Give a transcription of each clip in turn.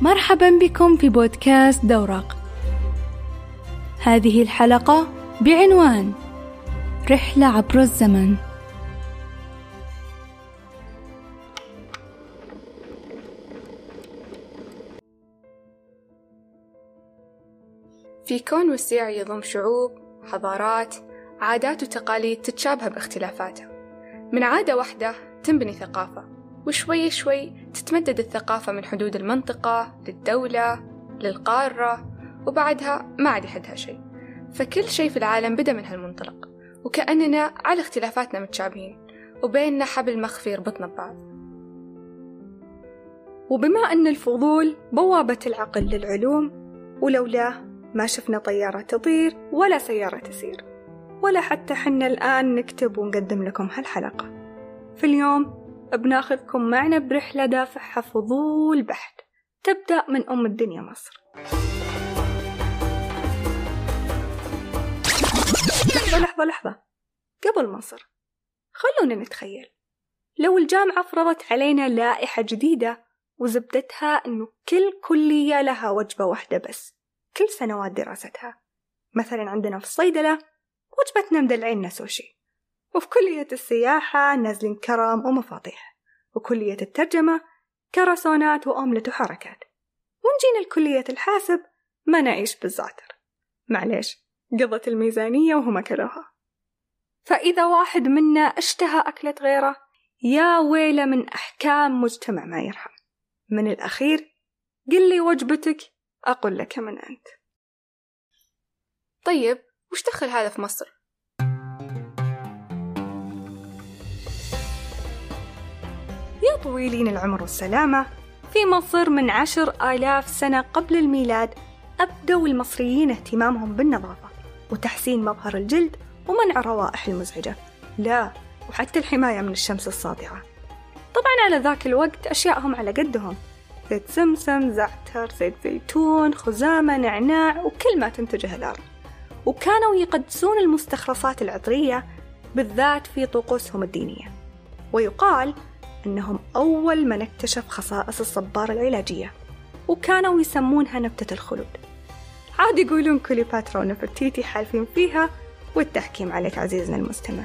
مرحبا بكم في بودكاست دورق. هذه الحلقة بعنوان رحلة عبر الزمن. في كون وسيع يضم شعوب حضارات عادات وتقاليد تتشابه باختلافاتها من عادة واحدة تنبني ثقافة. وشوي شوي تتمدد الثقافة من حدود المنطقة للدولة للقارة وبعدها ما عاد يحدها شيء. فكل شيء في العالم بدأ من هالمنطلق وكأننا على اختلافاتنا متشابهين وبيننا حبل مخفي يربطنا ببعض. وبما أن الفضول بوابة العقل للعلوم ولولاه ما شفنا طيارة تطير ولا سيارة تسير ولا حتى حنا الآن نكتب ونقدم لكم هالحلقة. في اليوم بناخذكم معنا برحلة دافعها فضول بحت. تبدأ من أم الدنيا مصر. لحظة لحظة لحظة. قبل مصر خلونا نتخيل. لو الجامعة فرضت علينا لائحة جديدة وزبدتها أنه كل كلية لها وجبة واحدة بس كل سنوات دراستها. مثلا عندنا في الصيدلة وجبتنا مدلعيننا سوشي وفي كلية السياحة نازلين كرم ومفاطيح وكلية الترجمة كرسونات وأوملت وحركات. ونجينا لكلية الحاسب ما نعيش بالزعتر معليش قضت الميزانية وهم أكلوها فإذا واحد منا اشتهى أكلة غيره يا ويله من أحكام مجتمع ما يرحم. من الأخير قل لي وجبتك أقول لك من أنت. طيب وش دخل هذا في مصر؟ يا طويلين العمر والسلامة في مصر من عشر آلاف سنة قبل الميلاد أبدوا المصريين اهتمامهم بالنظافة وتحسين مظهر الجلد ومنع الروائح المزعجة. لا وحتى الحماية من الشمس الساطعة طبعا على ذاك الوقت أشياءهم على قدهم. زيت سمسم زعتر زيت زيتون خزامة نعناع وكل ما تنتجه الأرض. وكانوا يقدسون المستخلصات العطرية بالذات في طقوسهم الدينية. ويقال أنهم أول من اكتشف خصائص الصبارة العلاجية وكانوا يسمونها نبتة الخلود. عاد يقولون كليوباترا ونفرتيتي حالفين فيها والتحكيم عليك عزيزنا المستمع.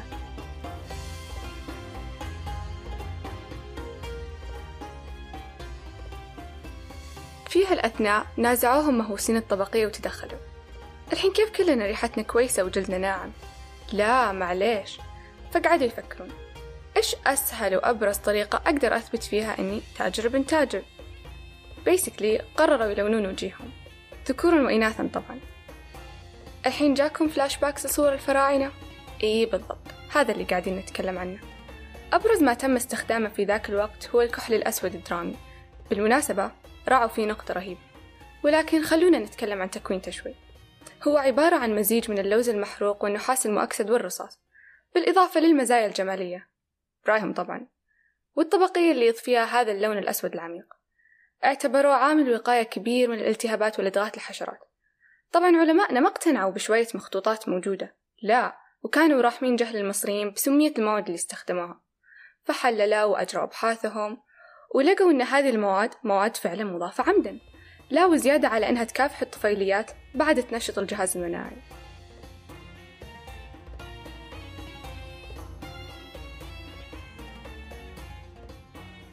في هالأثناء نازعوهم مهووسين الطبقية وتدخلوا. الحين كيف كلنا ريحتنا كويسة وجلدنا ناعم؟ لا معليش. فقعدوا يفكرون. إيش أسهل وأبرز طريقة أقدر أثبت فيها إني تاجر بن تاجر؟ بيسكلي قرروا يلونون وجيههم. ذكورا وإناثا طبعا. الحين جاكم flashbacks صور الفراعنة؟ إي بالضبط. هذا اللي قاعدين نتكلم عنه. أبرز ما تم استخدامه في ذاك الوقت هو الكحل الأسود الدرامي بالمناسبة راعوا فيه نقطة رهيبة. ولكن خلونا نتكلم عن تكوينته شوي. هو عبارة عن مزيج من اللوز المحروق والنحاس المؤكسد والرصاص. بالإضافة للمزايا الجمالية. برايهم طبعا والطبقية اللي يضفيها هذا اللون الأسود العميق. اعتبروه عامل وقاية كبير من الالتهابات ولدغات الحشرات طبعا علماءنا ما اقتنعوا بشوية مخطوطات موجودة. لا وكانوا راحمين جهل المصريين بسمية المواد اللي استخدموها. فحللوا وأجروا أبحاثهم ولقوا أن هذه المواد مواد فعلا مضافة عمدا. لا وزيادة على أنها تكافح الطفيليات بعد تنشط الجهاز المناعي.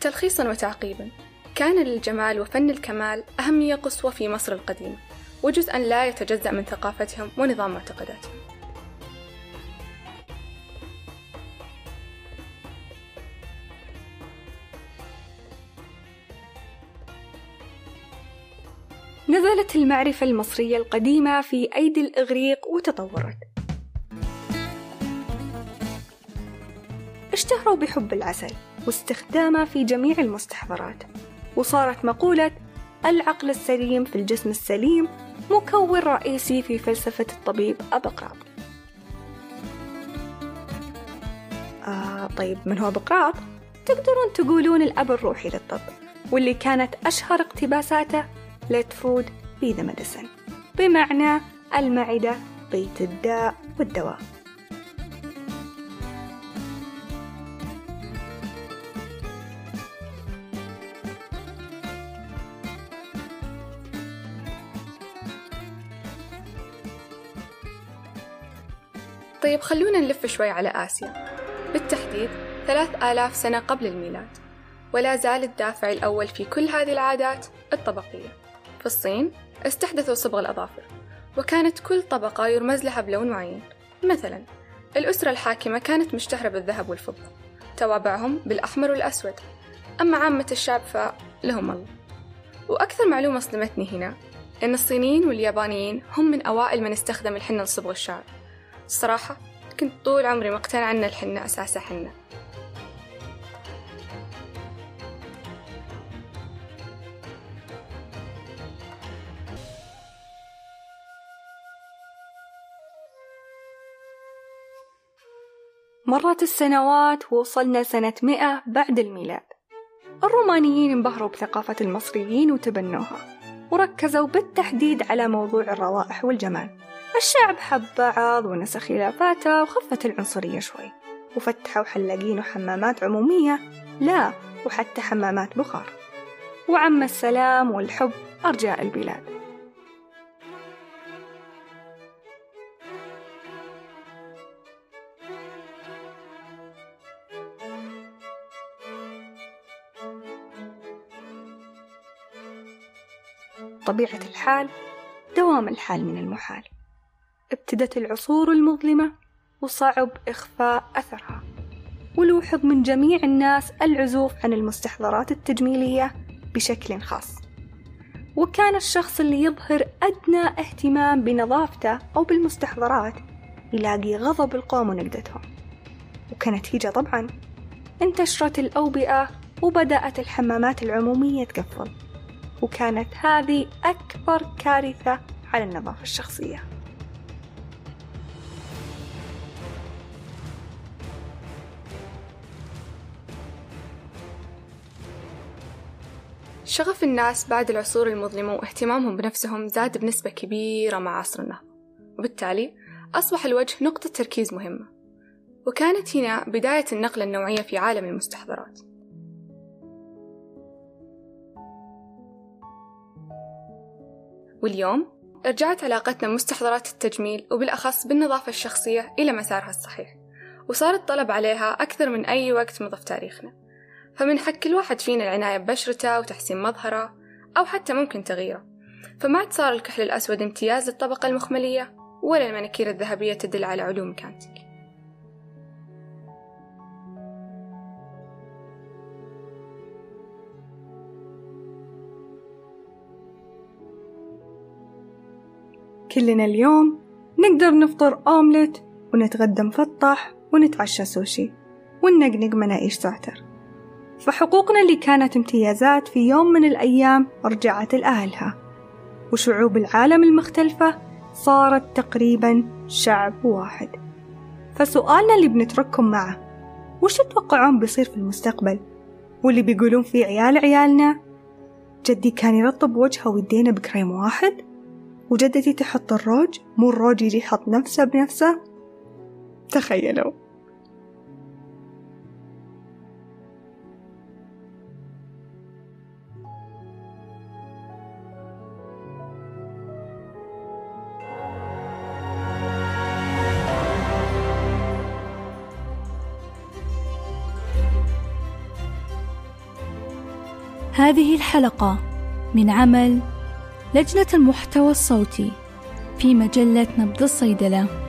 تلخيصا وتعقيبا. كان للجمال وفن الكمال أهمية قصوى في مصر القديمة وجزءا لا يتجزأ من ثقافتهم ونظام معتقداتهم. نزلت المعرفة المصرية القديمة في أيدي الإغريق وتطورت. اشتهروا بحب العسل. واستخدامه في جميع المستحضرات. وصارت مقولة العقل السليم في الجسم السليم مكون رئيسي في فلسفة الطبيب أبقراط آه طيب من هو بقراط؟ تقدرون تقولون الأب الروحي للطب واللي كانت أشهر اقتباساته let food be the medicine بمعنى المعدة بيت الداء والدواء. طيب خلونا نلف شوي على آسيا. بالتحديد ثلاث آلاف سنة قبل الميلاد ولا زال الدافع الأول في كل هذه العادات الطبقية. في الصين استحدثوا صبغ الأظافر وكانت كل طبقة يرمز لها بلون معين. مثلا الأسرة الحاكمة كانت مشتهرة بالذهب والفضة توابعهم بالأحمر والأسود. أما عامة الشعب فلهم الله. وأكثر معلومة صدمتني هنا إن الصينيين واليابانيين هم من أوائل من استخدم الحنة لصبغ الشعر. الصراحة كنت طول عمري مقتنعة أن الحنة أساسها حنة. مرت السنوات ووصلنا سنة مئة بعد الميلاد. الرومانيين انبهروا بثقافة المصريين وتبنوها وركزوا بالتحديد على موضوع الروائح والجمال. الشعب حب بعض ونسى خلافاته وخفت العنصرية شوي. وفتحوا حلاقين وحمامات عمومية. لا وحتى حمامات بخار. وعم السلام والحب أرجاء البلاد. طبيعة الحال دوام الحال من المحال. ابتدت العصور المظلمة وصعب إخفاء أثرها. ولوحظ من جميع الناس العزوف عن المستحضرات التجميلية بشكل خاص. وكان الشخص اللي يظهر أدنى اهتمام بنظافته أو بالمستحضرات يلاقي غضب القوم ونقدتهم. وكنتيجة طبعا انتشرت الأوبئة وبدأت الحمامات العمومية تقفل. وكانت هذه أكبر كارثة على النظافة الشخصية. شغف الناس بعد العصور المظلمة واهتمامهم بنفسهم زاد بنسبة كبيرة مع عصر النهضة. وبالتالي أصبح الوجه نقطة تركيز مهمة. وكانت هنا بداية النقلة النوعية في عالم المستحضرات. واليوم رجعت علاقتنا بمستحضرات التجميل وبالأخص بالنظافة الشخصية إلى مسارها الصحيح. وصار الطلب عليها أكثر من أي وقت مضى في تاريخنا. فمن حق كل واحد فينا العناية ببشرته وتحسين مظهره أو حتى ممكن تغييره. فما عاد صار الكحل الأسود امتياز للطبقة المخملية ولا المناكير الذهبية تدل على علو مكانتك كلنا اليوم نقدر نفطر أومليت ونتغدى مفطح ونتعشى سوشي وننقنق مناقيش زعتر فحقوقنا اللي كانت امتيازات في يوم من الأيام رجعت لأهلها. وشعوب العالم المختلفة صارت تقريبا شعب واحد. فسؤالنا اللي بنترككم معه وش تتوقعون بيصير في المستقبل؟ واللي بيقولون فيه عيال عيالنا جدي كان يرطب وجهه ويدينا بكريم واحد وجدتي تحط الروج مو الروج يجي يحط نفسه بنفسه؟ تخيلوا. هذه الحلقة من عمل لجنة المحتوى الصوتي في مجلة نبض الصيدلة.